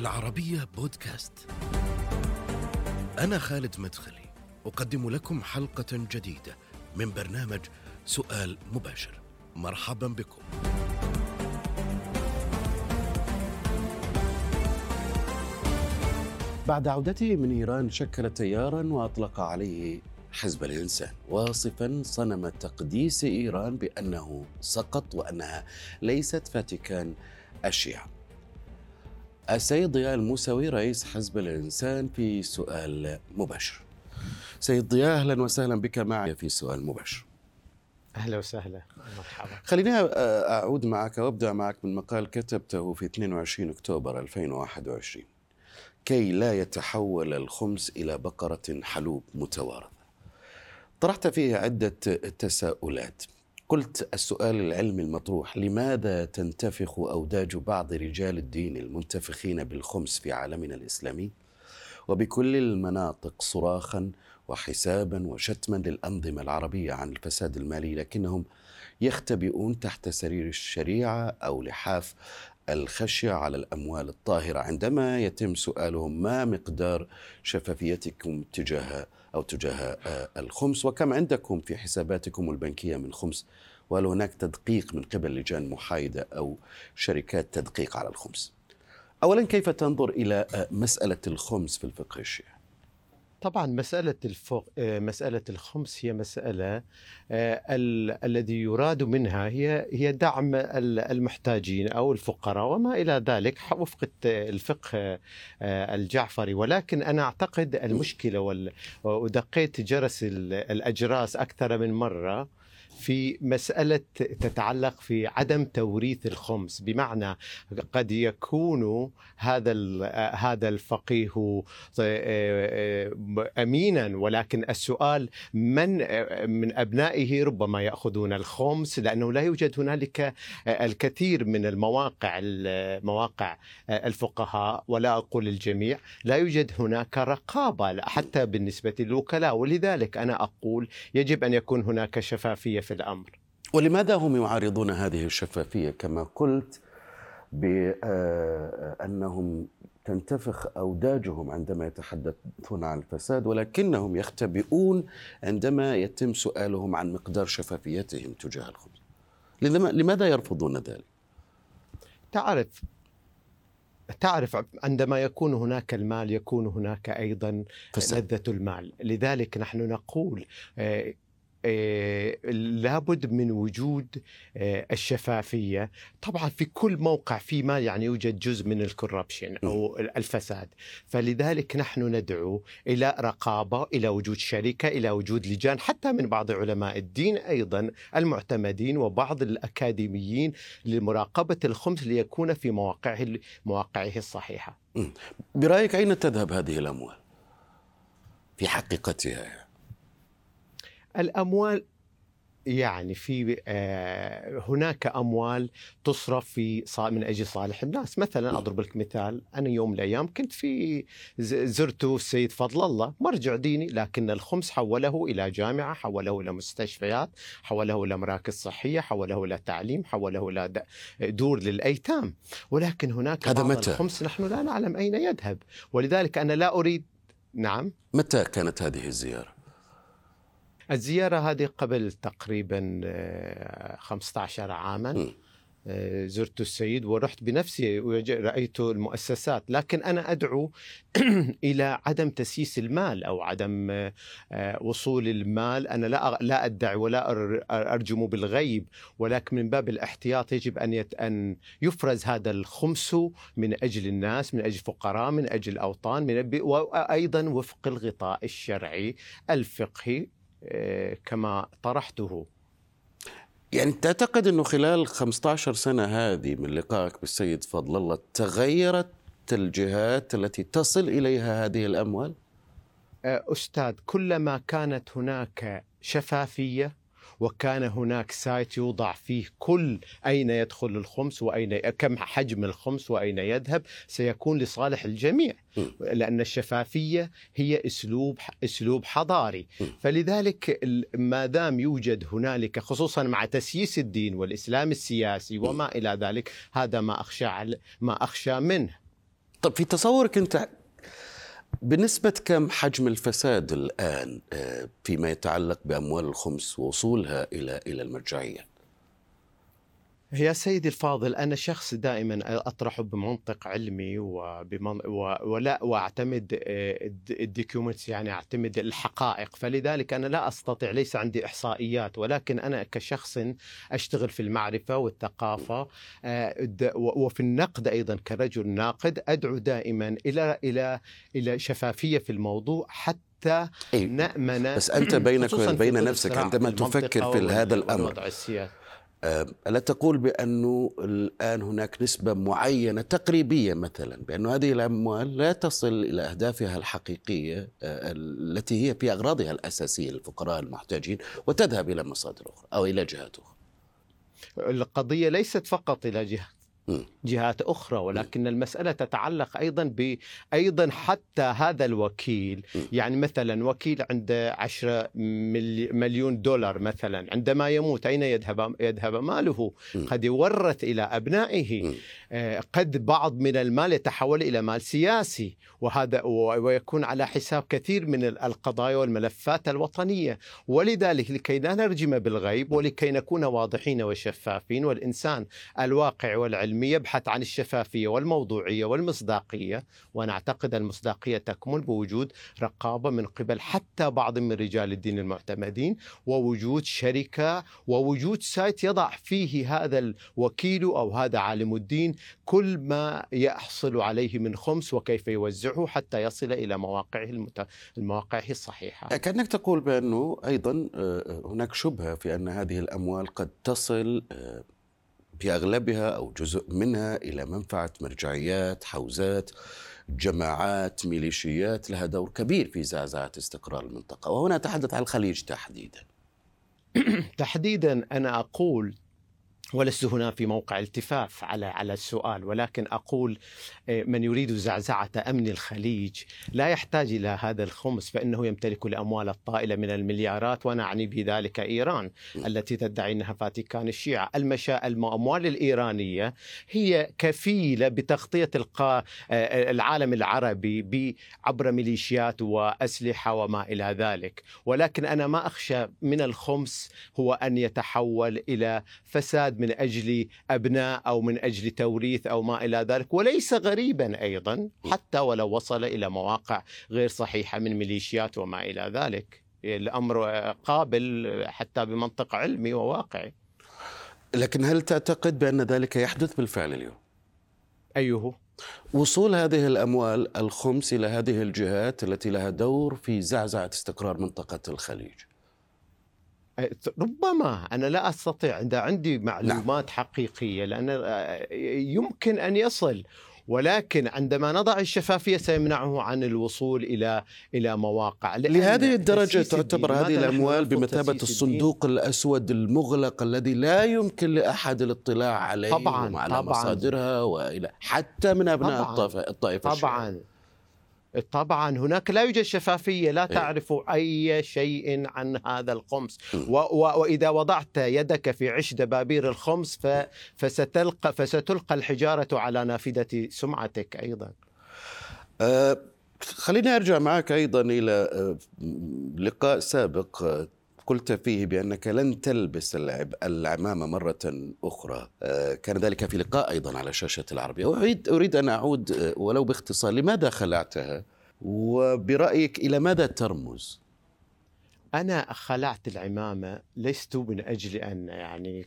العربية بودكاست. أنا خالد مدخلي، أقدم لكم حلقة جديدة من برنامج سؤال مباشر. مرحبا بكم. بعد عودته من إيران شكل تيارا وأطلق عليه حزب الإنسان واصفا صنم تقديس إيران بأنه سقط وأنها ليست فاتيكان الشيعة السيد ضياء الموسوي رئيس حزب الإنسان في سؤال مباشر. سيد ضياء أهلا وسهلا بك معي في سؤال مباشر. أهلا وسهلا. مرحبا. خليني أعود معك وأبدأ معك من مقال كتبته في 22 أكتوبر 2021 كي لا يتحول الخمس إلى بقرة حلوب متوارثة. طرحت فيه عدة تساؤلات. قلت السؤال العلمي المطروح لماذا تنتفخ أوداج بعض رجال الدين المنتفخين بالخمس في عالمنا الإسلامي؟ وبكل المناطق صراخا وحسابا وشتما للأنظمة العربية عن الفساد المالي لكنهم يختبئون تحت سرير الشريعة أو لحاف الخشية على الأموال الطاهرة. عندما يتم سؤالهم ما مقدار شفافيتكم تجاه أو تجاه آه، الخمس. وكم عندكم في حساباتكم البنكية من خمس؟ وهل هناك تدقيق من قبل لجان محايدة أو شركات تدقيق على الخمس؟ أولا كيف تنظر إلى آه، مسألة الخمس في الفقه الشيعي طبعا مسألة الفوق آه، مسألة الخمس هي مسألة آه، الذي يراد منها هي هي دعم المحتاجين أو الفقراء وما إلى ذلك وفق الفقه آه، الجعفري. ولكن أنا أعتقد المشكلة ودقيت جرس الأجراس أكثر من مرة في مسألة تتعلق في عدم توريث الخمس. بمعنى قد يكون هذا هذا الفقيه آه، آه، أمينا ولكن السؤال من من أبنائه ربما يأخذون الخمس؟ لأنه لا يوجد هنالك الكثير من المواقع مواقع الفقهاء ولا أقول الجميع لا يوجد هناك رقابة حتى بالنسبة للوكلاء. ولذلك أنا أقول يجب أن يكون هناك شفافية في الأمر. ولماذا هم يعارضون هذه الشفافية كما قلت بانهم تنتفخ أوداجهم عندما يتحدثون عن الفساد ولكنهم يختبئون عندما يتم سؤالهم عن مقدار شفافيتهم تجاه الخبز. لماذا يرفضون ذلك؟ تعرف تعرف عندما يكون هناك المال يكون هناك أيضا فساد. لذة المال، لذلك نحن نقول آه، آه، لابد من وجود آه، الشفافية. طبعا في كل موقع في ما يعني يوجد جزء من الكوربشن أو الفساد. فلذلك نحن ندعو إلى رقابة إلى وجود شركة إلى وجود لجان حتى من بعض علماء الدين أيضا المعتمدين وبعض الأكاديميين لمراقبة الخمس ليكون في مواقعه مواقعه الصحيحة. برأيك أين تذهب هذه الأموال؟ في حقيقتها الأموال يعني في آه، هناك أموال تصرف في من أجل صالح الناس، مثلا أضرب لك مثال. أنا يوم من الأيام كنت في زرت السيد فضل الله مرجع ديني لكن الخمس حوله إلى جامعة، حوله إلى مستشفيات، حوله إلى مراكز صحية، حوله إلى تعليم، حوله إلى دور للأيتام، ولكن هناك هذا متى؟ الخمس نحن لا نعلم أين يذهب، ولذلك أنا لا أريد نعم؟ متى كانت هذه الزيارة؟ الزيارة هذه قبل تقريبا 15 آه، عاما آه، زرت السيد ورحت بنفسي ورأيت المؤسسات. لكن أنا أدعو إلى عدم تسييس المال أو عدم آه، وصول المال. أنا لا لا أدعي ولا أرجم بالغيب ولكن من باب الاحتياط يجب أن أن يفرز هذا الخمس من أجل الناس من أجل الفقراء من أجل الأوطان من وأيضا وفق الغطاء الشرعي الفقهي. كما طرحته يعني تعتقد إنه خلال 15 سنة هذه من لقائك بالسيد فضل الله تغيرت الجهات التي تصل إليها هذه الأموال؟ آه، أستاذ كلما كانت هناك شفافية وكان هناك سايت يوضع فيه كل أين يدخل الخمس وأين كم حجم الخمس وأين يذهب سيكون لصالح الجميع. لأن الشفافية هي أسلوب أسلوب حضاري. فلذلك ما دام يوجد هنالك خصوصا مع تسييس الدين والإسلام السياسي وما إلى ذلك هذا ما أخشى ما أخشى منه. طب في تصورك أنت بنسبة كم حجم الفساد الآن آه، فيما يتعلق بأموال الخمس ووصولها إلى إلى المرجعية؟ يا سيدي الفاضل أنا شخص دائما أطرح بمنطق علمي وبمن ولا وأعتمد آه، الديكيومنتس يعني أعتمد الحقائق. فلذلك أنا لا أستطيع ليس عندي إحصائيات ولكن أنا كشخص أشتغل في المعرفة والثقافة آه، وفي النقد أيضا كرجل ناقد. أدعو دائما إلى إلى إلى شفافية في الموضوع حتى إيه؟ نأمن بس أنت بينك وبين نفسك عندما تفكر في هذا الأمر. ألا تقول بأنه الآن هناك نسبة معينة تقريبية مثلا بأن هذه الأموال لا تصل إلى أهدافها الحقيقية التي هي في أغراضها الأساسية للفقراء المحتاجين وتذهب إلى مصادر أخرى أو إلى جهات أخرى. القضية ليست فقط إلى جهة جهات أخرى ولكن المسألة تتعلق أيضا ب أيضا حتى هذا الوكيل. يعني مثلا وكيل عنده 10 مليون دولار مثلا عندما يموت أين يذهب يذهب ماله؟ قد يورث إلى أبنائه. آه، قد بعض من المال يتحول إلى مال سياسي وهذا ويكون على حساب كثير من القضايا والملفات الوطنية. ولذلك لكي لا نرجم بالغيب ولكي نكون واضحين وشفافين والإنسان الواقع والعلمي العلمي يبحث عن الشفافية والموضوعية والمصداقية. وأنا أعتقد المصداقية تكمن بوجود رقابة من قبل حتى بعض من رجال الدين المعتمدين ووجود شركة ووجود سايت يضع فيه هذا الوكيل أو هذا عالم الدين كل ما يحصل عليه من خمس وكيف يوزعه حتى يصل إلى مواقعه المت... المواقعه الصحيحة. كأنك تقول بأنه أيضا آه، هناك شبهة في أن هذه الأموال قد تصل آه، في أغلبها أو جزء منها إلى منفعة مرجعيات، حوزات، جماعات، ميليشيات لها دور كبير في زعزعة استقرار المنطقة، وهنا اتحدث عن الخليج تحديدا. تحديدا أنا أقول ولست هنا في موقع التفاف على على السؤال ولكن أقول آه، من يريد زعزعة أمن الخليج لا يحتاج إلى هذا الخمس فإنه يمتلك الأموال الطائلة من المليارات وأنا اعني بذلك إيران التي تدعي إنها فاتيكان الشيعة. المشا الأموال الإيرانية هي كفيلة بتغطية آه، العالم العربي عبر ميليشيات وأسلحة وما إلى ذلك. ولكن أنا ما أخشى من الخمس هو أن يتحول إلى فساد من أجل أبناء أو من أجل توريث أو ما إلى ذلك وليس غريبا أيضا حتى ولو وصل إلى مواقع غير صحيحة من ميليشيات وما إلى ذلك الأمر قابل حتى بمنطق علمي وواقعي لكن هل تعتقد بأن ذلك يحدث بالفعل اليوم؟ إيه؟ وصول هذه الأموال الخمس إلى هذه الجهات التي لها دور في زعزعة استقرار منطقة الخليج. ربما أنا لا أستطيع إذا عندي معلومات نعم. حقيقية لأن آه، يمكن أن يصل ولكن عندما نضع الشفافية سيمنعه عن الوصول إلى إلى مواقع. لهذه الدرجة تعتبر هذه الأموال بمثابة الصندوق الأسود المغلق الذي لا يمكن لأحد الاطلاع عليه طبعا وعلى طبعا. مصادرها وإلى حتى من أبناء طبعا الطائفة طبعا. طبعا هناك لا يوجد شفافية لا إيه. تعرف أي شيء عن هذا الخمس. وإذا وضعت يدك في عش دبابير الخمس فستلقى فستلقى الحجارة على نافذة سمعتك أيضا. أه خليني أرجع معك أيضا إلى أه، لقاء سابق قلت فيه بأنك لن تلبس العمامة مرة أخرى. آه، كان ذلك في لقاء أيضا على شاشة العربية. اريد أريد أن أعود آه، ولو باختصار لماذا خلعتها؟ وبرأيك إلى ماذا ترمز؟ أنا خلعت العمامة لست من أجل أن يعني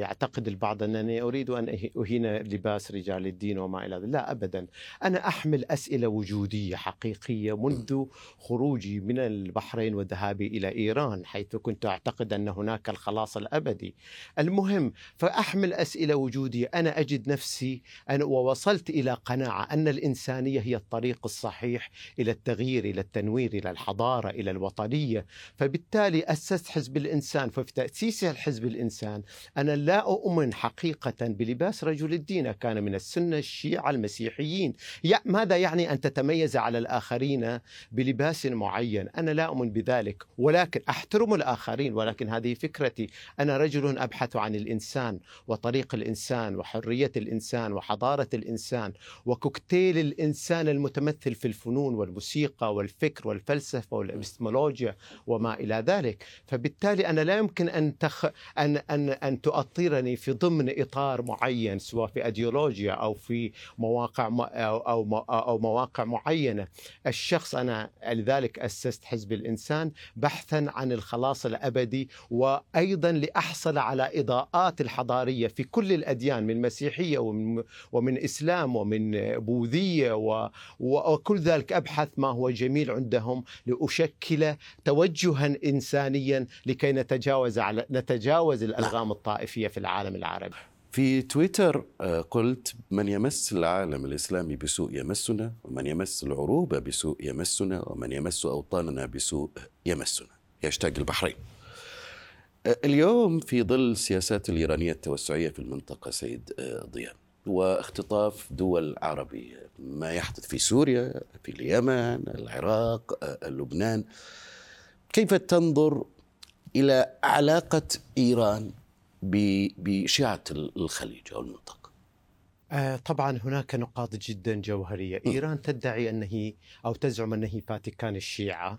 يعتقد البعض أنني أريد أن أهين لباس رجال الدين وما إلى ذلك. لا أبدا. أنا أحمل أسئلة وجودية حقيقية منذ خروجي من البحرين وذهابي إلى إيران حيث كنت أعتقد أن هناك الخلاص الأبدي. المهم فأحمل أسئلة وجودية. أنا أجد نفسي أنا ووصلت إلى قناعة أن الإنسانية هي الطريق الصحيح إلى التغيير إلى التنوير إلى الحضارة إلى الوطنية. فبالتالي أسست حزب الإنسان ففي تأسيس الحزب الإنسان. أنا لا أؤمن حقيقة بلباس رجل الدين كان من السنة الشيعة المسيحيين. ماذا يعني أن تتميز على الآخرين بلباس معين؟ أنا لا أؤمن بذلك ولكن أحترم الآخرين ولكن هذه فكرتي. أنا رجل أبحث عن الإنسان وطريق الإنسان وحرية الإنسان وحضارة الإنسان وكوكتيل الإنسان المتمثل في الفنون والموسيقى والفكر والفلسفة والإبستمولوجيا وما إلى ذلك. فبالتالي أنا لا يمكن أن, تخ... أن, أن, أن تؤطرني في ضمن إطار معين سواء في أيديولوجيا أو في مواقع م... أو, أو, أو مواقع معينة. الشخص أنا لذلك أسست حزب الإنسان بحثا عن الخلاص الأبدي وأيضا لأحصل على إضاءات الحضارية في كل الأديان من مسيحية ومن, ومن إسلام ومن بوذية و... وكل ذلك أبحث ما هو جميل عندهم لأشكل توجها إنسانيا لكي نتجاوز على نتجاوز الألغام الطائفية في العالم العربي. في تويتر آه، قلت من يمس العالم الإسلامي بسوء يمسنا ومن يمس العروبه بسوء يمسنا ومن يمس أوطاننا بسوء يمسنا. يشتاق البحرين. آه، اليوم في ظل السياسات الإيرانية التوسعية في المنطقة سيد آه، ضياء واختطاف دول عربية ما يحدث في سوريا في اليمن العراق لبنان. كيف تنظر إلى علاقة إيران بشيعة الخليج أو المنطقة؟ آه، طبعا هناك نقاط جدا جوهرية. إيران تدعي أنه أو تزعم أنه فاتيكان الشيعة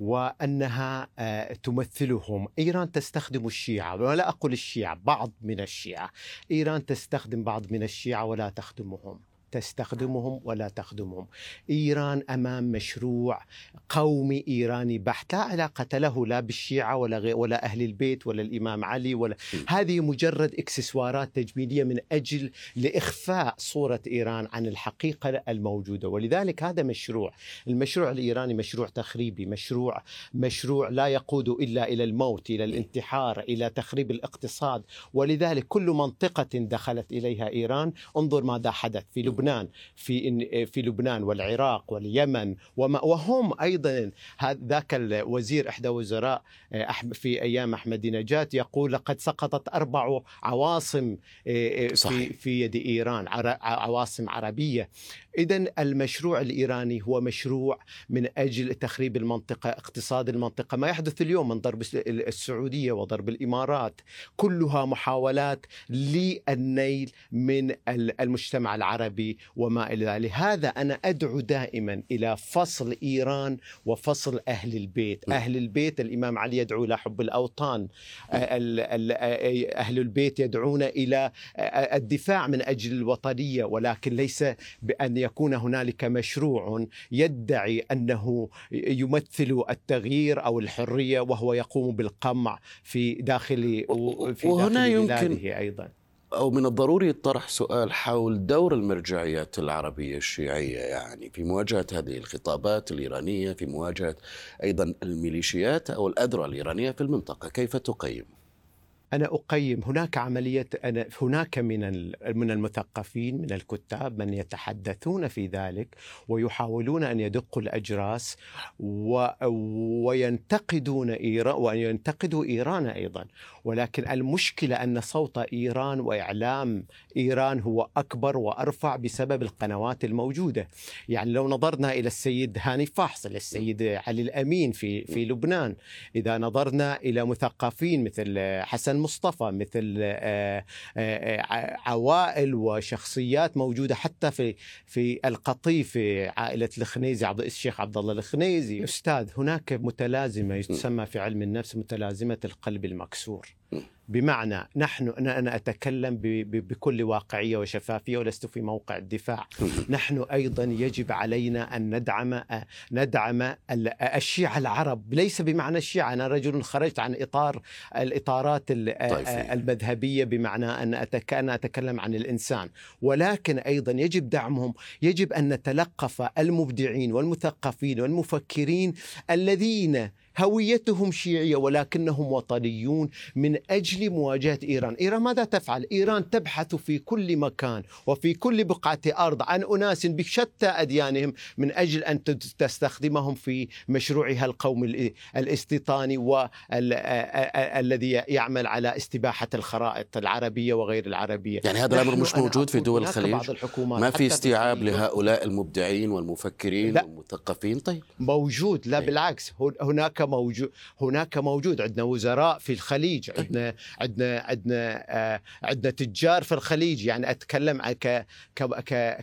وأنها آه، تمثلهم. إيران تستخدم الشيعة ولا أقول الشيعة بعض من الشيعة. إيران تستخدم بعض من الشيعة ولا تخدمهم. تستخدمهم ولا تخدمهم. إيران أمام مشروع قومي إيراني بحت. لا علاقة له لا بالشيعة ولا غير ولا أهل البيت ولا الإمام علي ولا هذه مجرد إكسسوارات تجميلية من أجل لإخفاء صورة إيران عن الحقيقة الموجودة. ولذلك هذا مشروع المشروع الإيراني مشروع تخريبي مشروع مشروع لا يقود إلا إلى الموت إلى الانتحار إلى تخريب الاقتصاد. ولذلك كل منطقة دخلت إليها إيران. انظر ماذا حدث في لبنان. لبنان في في لبنان والعراق واليمن وما وهم أيضا ذاك الوزير إحدى وزراء في أيام أحمد نجات يقول لقد سقطت أربع عواصم آه، آه، في في يد إيران عواصم عربية. إذا المشروع الإيراني هو مشروع من أجل تخريب المنطقة اقتصاد المنطقة. ما يحدث اليوم من ضرب السعودية وضرب الإمارات. كلها محاولات للنيل من المجتمع العربي وما إلى ذلك. لهذا أنا أدعو دائما إلى فصل إيران وفصل أهل البيت. أهل البيت الإمام علي يدعو إلى حب الأوطان. أهل البيت يدعون إلى الدفاع من أجل الوطنية ولكن ليس بأن يكون هنالك مشروع يدعي أنه يمثل التغيير أو الحرية وهو يقوم بالقمع في داخل في وهنا يمكن أيضا أو من الضروري طرح سؤال حول دور المرجعيات العربية الشيعية يعني في مواجهة هذه الخطابات الإيرانية في مواجهة أيضا الميليشيات أو الأذرع الإيرانية في المنطقة كيف تقيم؟ أنا أقيم. هناك عملية أنا هناك من من المثقفين من الكتاب من يتحدثون في ذلك ويحاولون أن يدقوا الأجراس و وينتقدون إيران وينتقدوا إيران أيضا. ولكن المشكلة أن صوت إيران وإعلام إيران هو أكبر وأرفع بسبب القنوات الموجودة. يعني لو نظرنا إلى السيد هاني فاحصل السيد علي الأمين في في لبنان. إذا نظرنا إلى مثقفين مثل حسن مصطفى مثل آه، آه، آه، عوائل وشخصيات موجودة حتى في في القطيف في عائلة الخنيزي عبد الشيخ عبد الله الخنيزي. أستاذ هناك متلازمة تسمى في علم النفس متلازمة القلب المكسور. بمعنى نحن أنا أتكلم بكل واقعية وشفافية ولست في موقع الدفاع. نحن أيضا يجب علينا أن ندعم ندعم الشيعة العرب. ليس بمعنى الشيعة أنا رجل خرجت عن إطار الإطارات المذهبية بمعنى أن أنا أتكلم عن الإنسان. ولكن أيضا يجب دعمهم. يجب أن نتلقف المبدعين والمثقفين والمفكرين الذين هويتهم شيعية ولكنهم وطنيون من أجل مواجهة إيران، إيران ماذا تفعل؟ إيران تبحث في كل مكان وفي كل بقعة أرض عن أناس بشتى أديانهم من أجل أن تستخدمهم في مشروعها القومي الاستيطاني والذي يعمل على استباحة الخرائط العربية وغير العربية. يعني هذا الأمر مش موجود في دول الخليج؟ بعض الحكومات ما في استيعاب لهؤلاء المبدعين والمفكرين. والمثقفين طيب موجود لا أي. بالعكس هن- هناك موجود هناك موجود عندنا وزراء في الخليج. عندنا عندنا عندنا آه، عندنا تجار في الخليج يعني أتكلم ك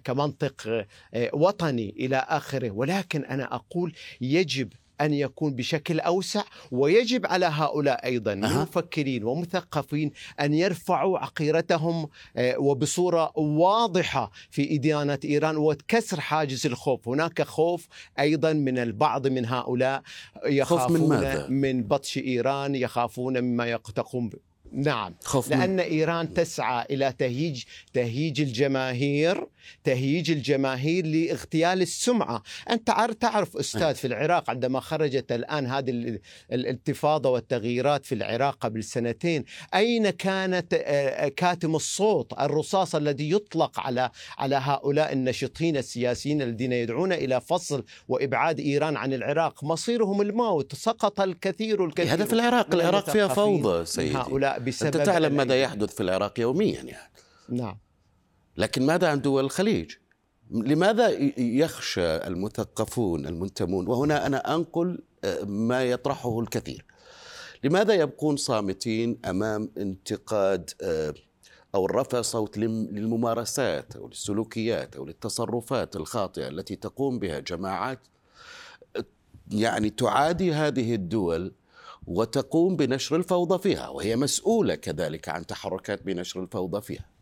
كمنطق آه، وطني إلى آخره ولكن أنا أقول يجب أن يكون بشكل أوسع ويجب على هؤلاء أها. مفكرين ومثقفين أن يرفعوا عقيرتهم آه، وبصورة واضحة في ادانه إيران وكسر حاجز الخوف، هناك خوف أيضا من البعض من هؤلاء يخافون ماذا؟ من بطش إيران، يخافون مما تقوم. نعم. خوف من لأن إيران تسعى إلى تهيج تهيج الجماهير تهيج الجماهير لاغتيال السمعة. أنت عار- تعرف أستاذ في العراق عندما خرجت الآن هذه ال- الانتفاضه والتغييرات في العراق قبل سنتين أين كانت آه، كاتم الصوت الرصاص الذي يطلق على على هؤلاء النشطين السياسيين الذين يدعون إلى فصل وإبعاد إيران عن العراق؟ مصيرهم الموت سقط الكثير الكثير هذا في العراق. من العراق فيها فوضى من سيدي. هؤلاء بسبب أنت تعلم ماذا. يحدث في العراق يوميا يعني. نعم. لكن ماذا عن دول الخليج؟ لماذا يخشى المثقفون المنتمون؟ وهنا أنا أنقل آه، ما يطرحه الكثير. لماذا يبقون صامتين أمام انتقاد آه، أو رفع صوت لم- للممارسات أو للسلوكيات أو للتصرفات الخاطئة التي تقوم بها جماعات؟ يعني تعادي هذه الدول وتقوم بنشر الفوضى فيها وهي مسؤولة كذلك عن تحركات بنشر الفوضى فيها.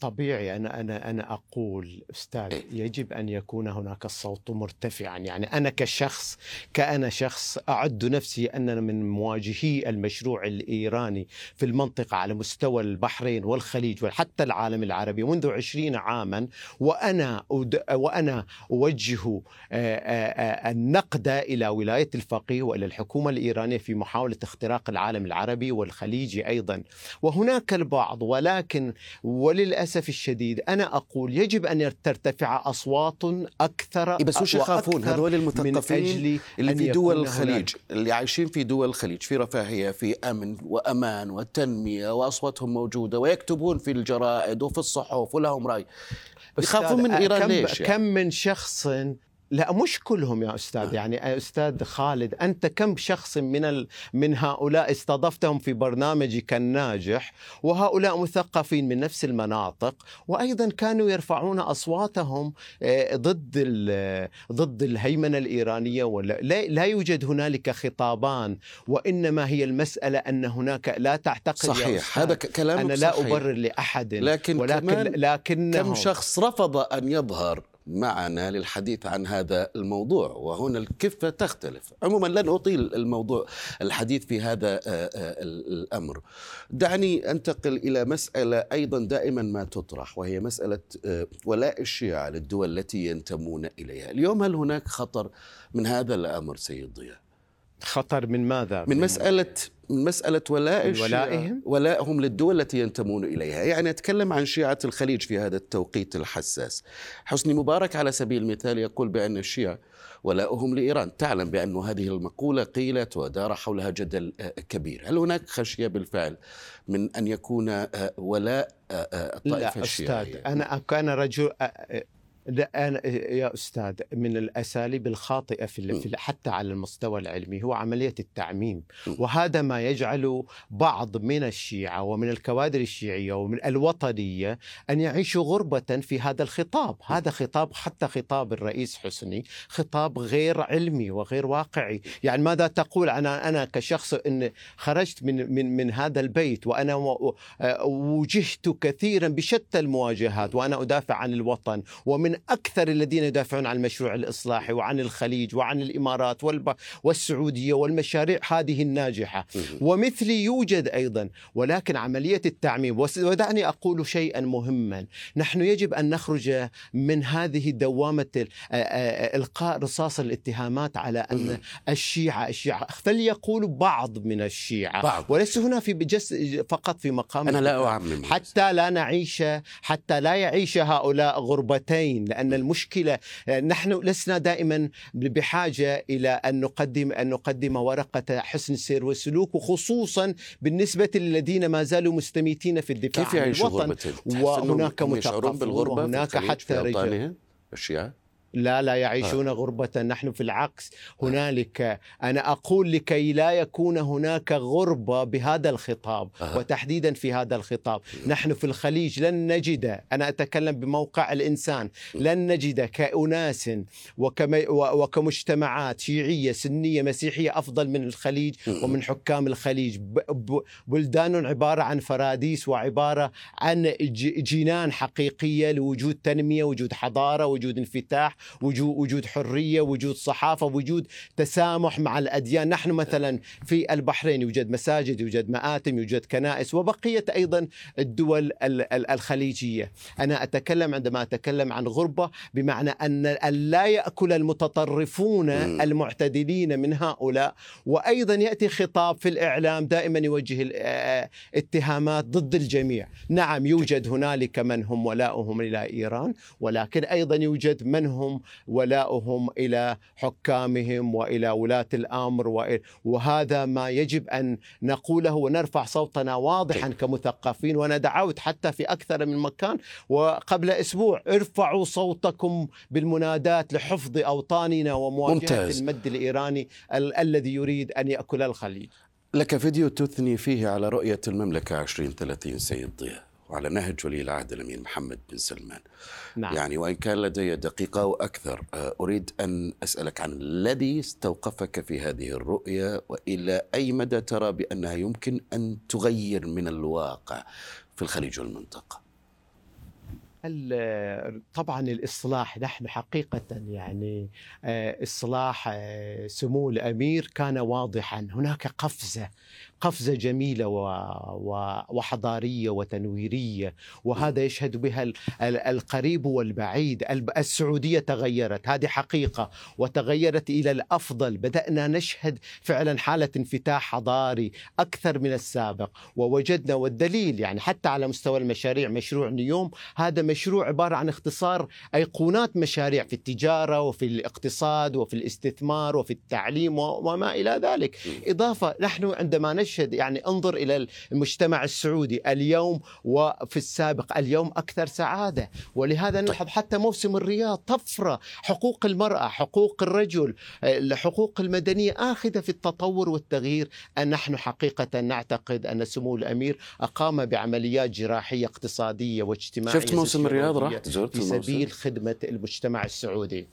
طبيعي أنا أنا أنا أقول أستاذ إيه. يجب أن يكون هناك الصوت مرتفعا. يعني أنا كشخص كأنا شخص أعد نفسي أننا من مواجهي المشروع الإيراني في المنطقة على مستوى البحرين والخليج وحتى العالم العربي منذ عشرين عاما. وأنا وأنا أوجه آه، آه، آه، النقد إلى ولاية الفقيه وإلى الحكومة الإيرانية في محاولة اختراق العالم العربي والخليجي أيضا. وهناك البعض ولكن وللأسف الشديد أنا أقول يجب أن ترتفع أصوات أكثر إيه بس وش يخافون؟ هذول من المثقفين اللي أن في دول الخليج اللي عايشين في دول الخليج في رفاهية في أمن وأمان وتنمية وأصواتهم موجودة ويكتبون في الجرائد وفي الصحف ولهم رأي. يخافون من إيران كم ليش يعني؟ كم من شخص لا مش كلهم يا أستاذ آه. يعني أستاذ خالد أنت كم شخص من ال... من هؤلاء استضفتهم في برنامجك الناجح وهؤلاء مثقفين من نفس المناطق وأيضا كانوا يرفعون أصواتهم آه، ضد ال... ضد الهيمنة الإيرانية ولا لا, لا يوجد هنالك خطابان وإنما هي المسألة أن هناك لا تعتقد يا صحيح أستاذ، هذا ك- كلامك أنا لا صحيح. أبرر لأحد لكن ولكن لكنهم كم شخص رفض أن يظهر معنا للحديث عن هذا الموضوع وهنا الكفة تختلف. عموما لن أطيل الموضوع الحديث في هذا آه، آه، الأمر. دعني أنتقل إلى مسألة أيضا دائما ما تطرح وهي مسألة آه، ولاء الشيعة للدول التي ينتمون إليها. اليوم هل هناك خطر من هذا الأمر سيد ضياء؟ خطر من ماذا؟ من مسألة من مسألة ولاء ولائهم؟ ولائهم للدول التي ينتمون إليها. يعني أتكلم عن شيعة الخليج في هذا التوقيت الحساس. حسني مبارك على سبيل المثال يقول بأن الشيعة ولاؤهم لإيران. تعلم بأن هذه المقولة قيلت ودار حولها جدل كبير. هل هناك خشية بالفعل من أن يكون ولاء الطائفة لا الشيعية؟ أستاذ أنا كان رجل لا أنا يا أستاذ من الأساليب الخاطئة في حتى على المستوى العلمي هو عملية التعميم. وهذا ما يجعل بعض من الشيعة ومن الكوادر الشيعية ومن الوطنية أن يعيشوا غربة في هذا الخطاب، هذا خطاب حتى خطاب الرئيس حسني خطاب غير علمي وغير واقعي، يعني ماذا تقول؟ أنا أنا كشخص إن خرجت من من من هذا البيت وأنا و- وجهت كثيرا بشتى المواجهات وأنا أدافع عن الوطن ومن من أكثر الذين يدافعون عن المشروع الإصلاحي وعن الخليج وعن الإمارات والب... والسعودية والمشاريع هذه الناجحة. ومثلي يوجد أيضا ولكن عملية التعميم ودعني أقول شيئا مهما. نحن يجب أن نخرج من هذه دوامه إلقاء رصاص الاتهامات على أن الشيعة الشيعة فليقولوا بعض من الشيعة. بعض. وليس هنا في بجس فقط في مقام أنا لا أعمم حتى لا نعيش حتى لا يعيش هؤلاء غربتين. لأن المشكلة نحن لسنا دائما بحاجة إلى أن نقدم أن نقدم ورقة حسن السير والسلوك وخصوصا بالنسبة للذين ما زالوا مستميتين في الدفاع كيف عن الوطن؟ وهناك بالغربة وهناك حتى رجال؟ الشيعة لا لا يعيشون غربة نحن في العكس. هنالك أنا أقول لكي لا يكون هناك غربة بهذا الخطاب. وتحديدا في هذا الخطاب. نحن في الخليج لن نجد أنا أتكلم بموقع الإنسان لن نجد كأناس وكم وكمجتمعات شيعية سنية مسيحية أفضل من الخليج ومن حكام الخليج. بلدان عبارة عن فراديس وعبارة عن جنان حقيقية لوجود تنمية وجود حضارة وجود انفتاح. وجود وجود حرية وجود صحافة وجود تسامح مع الأديان. نحن مثلا في البحرين يوجد مساجد يوجد مآتم يوجد كنائس وبقيه أيضا الدول ال- ال- الخليجية. أنا أتكلم عندما أتكلم عن غربة بمعنى أن أن لا يأكل المتطرفون. المعتدلين من هؤلاء. وأيضا يأتي خطاب في الإعلام دائما يوجه آه، اتهامات ضد الجميع. نعم يوجد هنالك من هم ولاؤهم إلى إيران ولكن أيضا يوجد من هم ولاؤهم إلى حكامهم وإلى ولاة الأمر وهذا ما يجب أن نقوله ونرفع صوتنا واضحا كمثقفين وأنا دعوت حتى في أكثر من مكان وقبل أسبوع ارفعوا صوتكم بالمنادات لحفظ أوطاننا ومواجهة ممتاز. المد الإيراني ال- الذي يريد أن يأكل الخليج. لك فيديو تثني فيه على رؤية المملكة 2030 سيد ضياء وعلى نهج ولي العهد الأمير محمد بن سلمان. نعم. يعني وإن كان لدي دقيقة وأكثر آه، أريد أن أسألك عن الذي استوقفك في هذه الرؤية وإلى أي مدى ترى بأنها يمكن أن تغير من الواقع في الخليج والمنطقة؟ ال- طبعا الإصلاح نحن حقيقة يعني آه، إصلاح آه، سمو الأمير كان واضحا. هناك قفزة قفزة جميلة و- و- وحضارية وتنويرية. وهذا يشهد بها ال- ال- القريب والبعيد. الب- السعودية تغيرت. هذه حقيقة. وتغيرت إلى الأفضل. بدأنا نشهد فعلا حالة انفتاح حضاري أكثر من السابق. ووجدنا والدليل يعني حتى على مستوى المشاريع مشروع نيوم. هذا مشروع عبارة عن اختصار أيقونات مشاريع في التجارة وفي الاقتصاد وفي الاستثمار وفي التعليم وما إلى ذلك. إضافة نحن عندما نشهد يعني انظر إلى المجتمع السعودي اليوم وفي السابق اليوم أكثر سعادة. ولهذا نلحظ حتى موسم الرياض طفرة حقوق المرأة حقوق الرجل الحقوق المدنية آخذة في التطور والتغيير. أن نحن حقيقة نعتقد أن سمو الأمير أقام بعمليات جراحية اقتصادية واجتماعية شفت موسم الرياض؟ رحت؟ زرت في الموسم. سبيل خدمة المجتمع السعودي.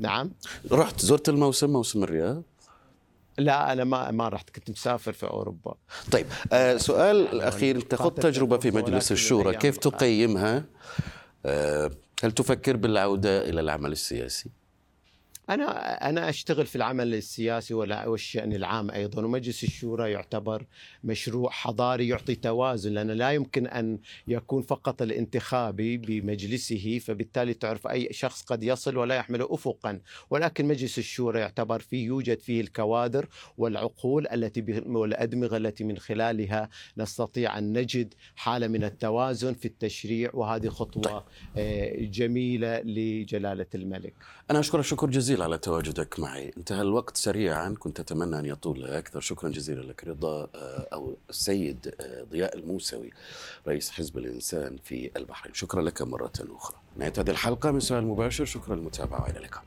نعم. رحت؟ زرت الموسم موسم الرياض؟ لا أنا ما ما رحت كنت مسافر في أوروبا. طيب آه سؤال خضت فاتت تجربة في مجلس الشورى كيف. تقيمها؟ آه هل تفكر بالعودة إلى العمل السياسي؟ أنا أنا أشتغل في العمل السياسي ولا- والشأن العام أيضا ومجلس الشورى يعتبر مشروع حضاري يعطي توازن لأن لا يمكن أن يكون فقط الانتخابي بمجلسه فبالتالي تعرف أي شخص قد يصل ولا يحمل افقا. ولكن مجلس الشورى يعتبر فيه يوجد فيه الكوادر والعقول التي والأدمغة التي من خلالها نستطيع أن نجد حالة من التوازن في التشريع وهذه خطوة آه، جميلة لجلالة الملك. أنا أشكرك شكر على تواجدك معي. انتهى الوقت سريعا. كنت أتمنى أن يطول أكثر. شكرا جزيلا لك. رضا آه، أو السيد آه، ضياء الموسوي رئيس حزب الإنسان في البحرين. شكرا لك مرة أخرى. نهاية هذه الحلقة من سؤال مباشر. شكرا للمتابعة. وإلى اللقاء.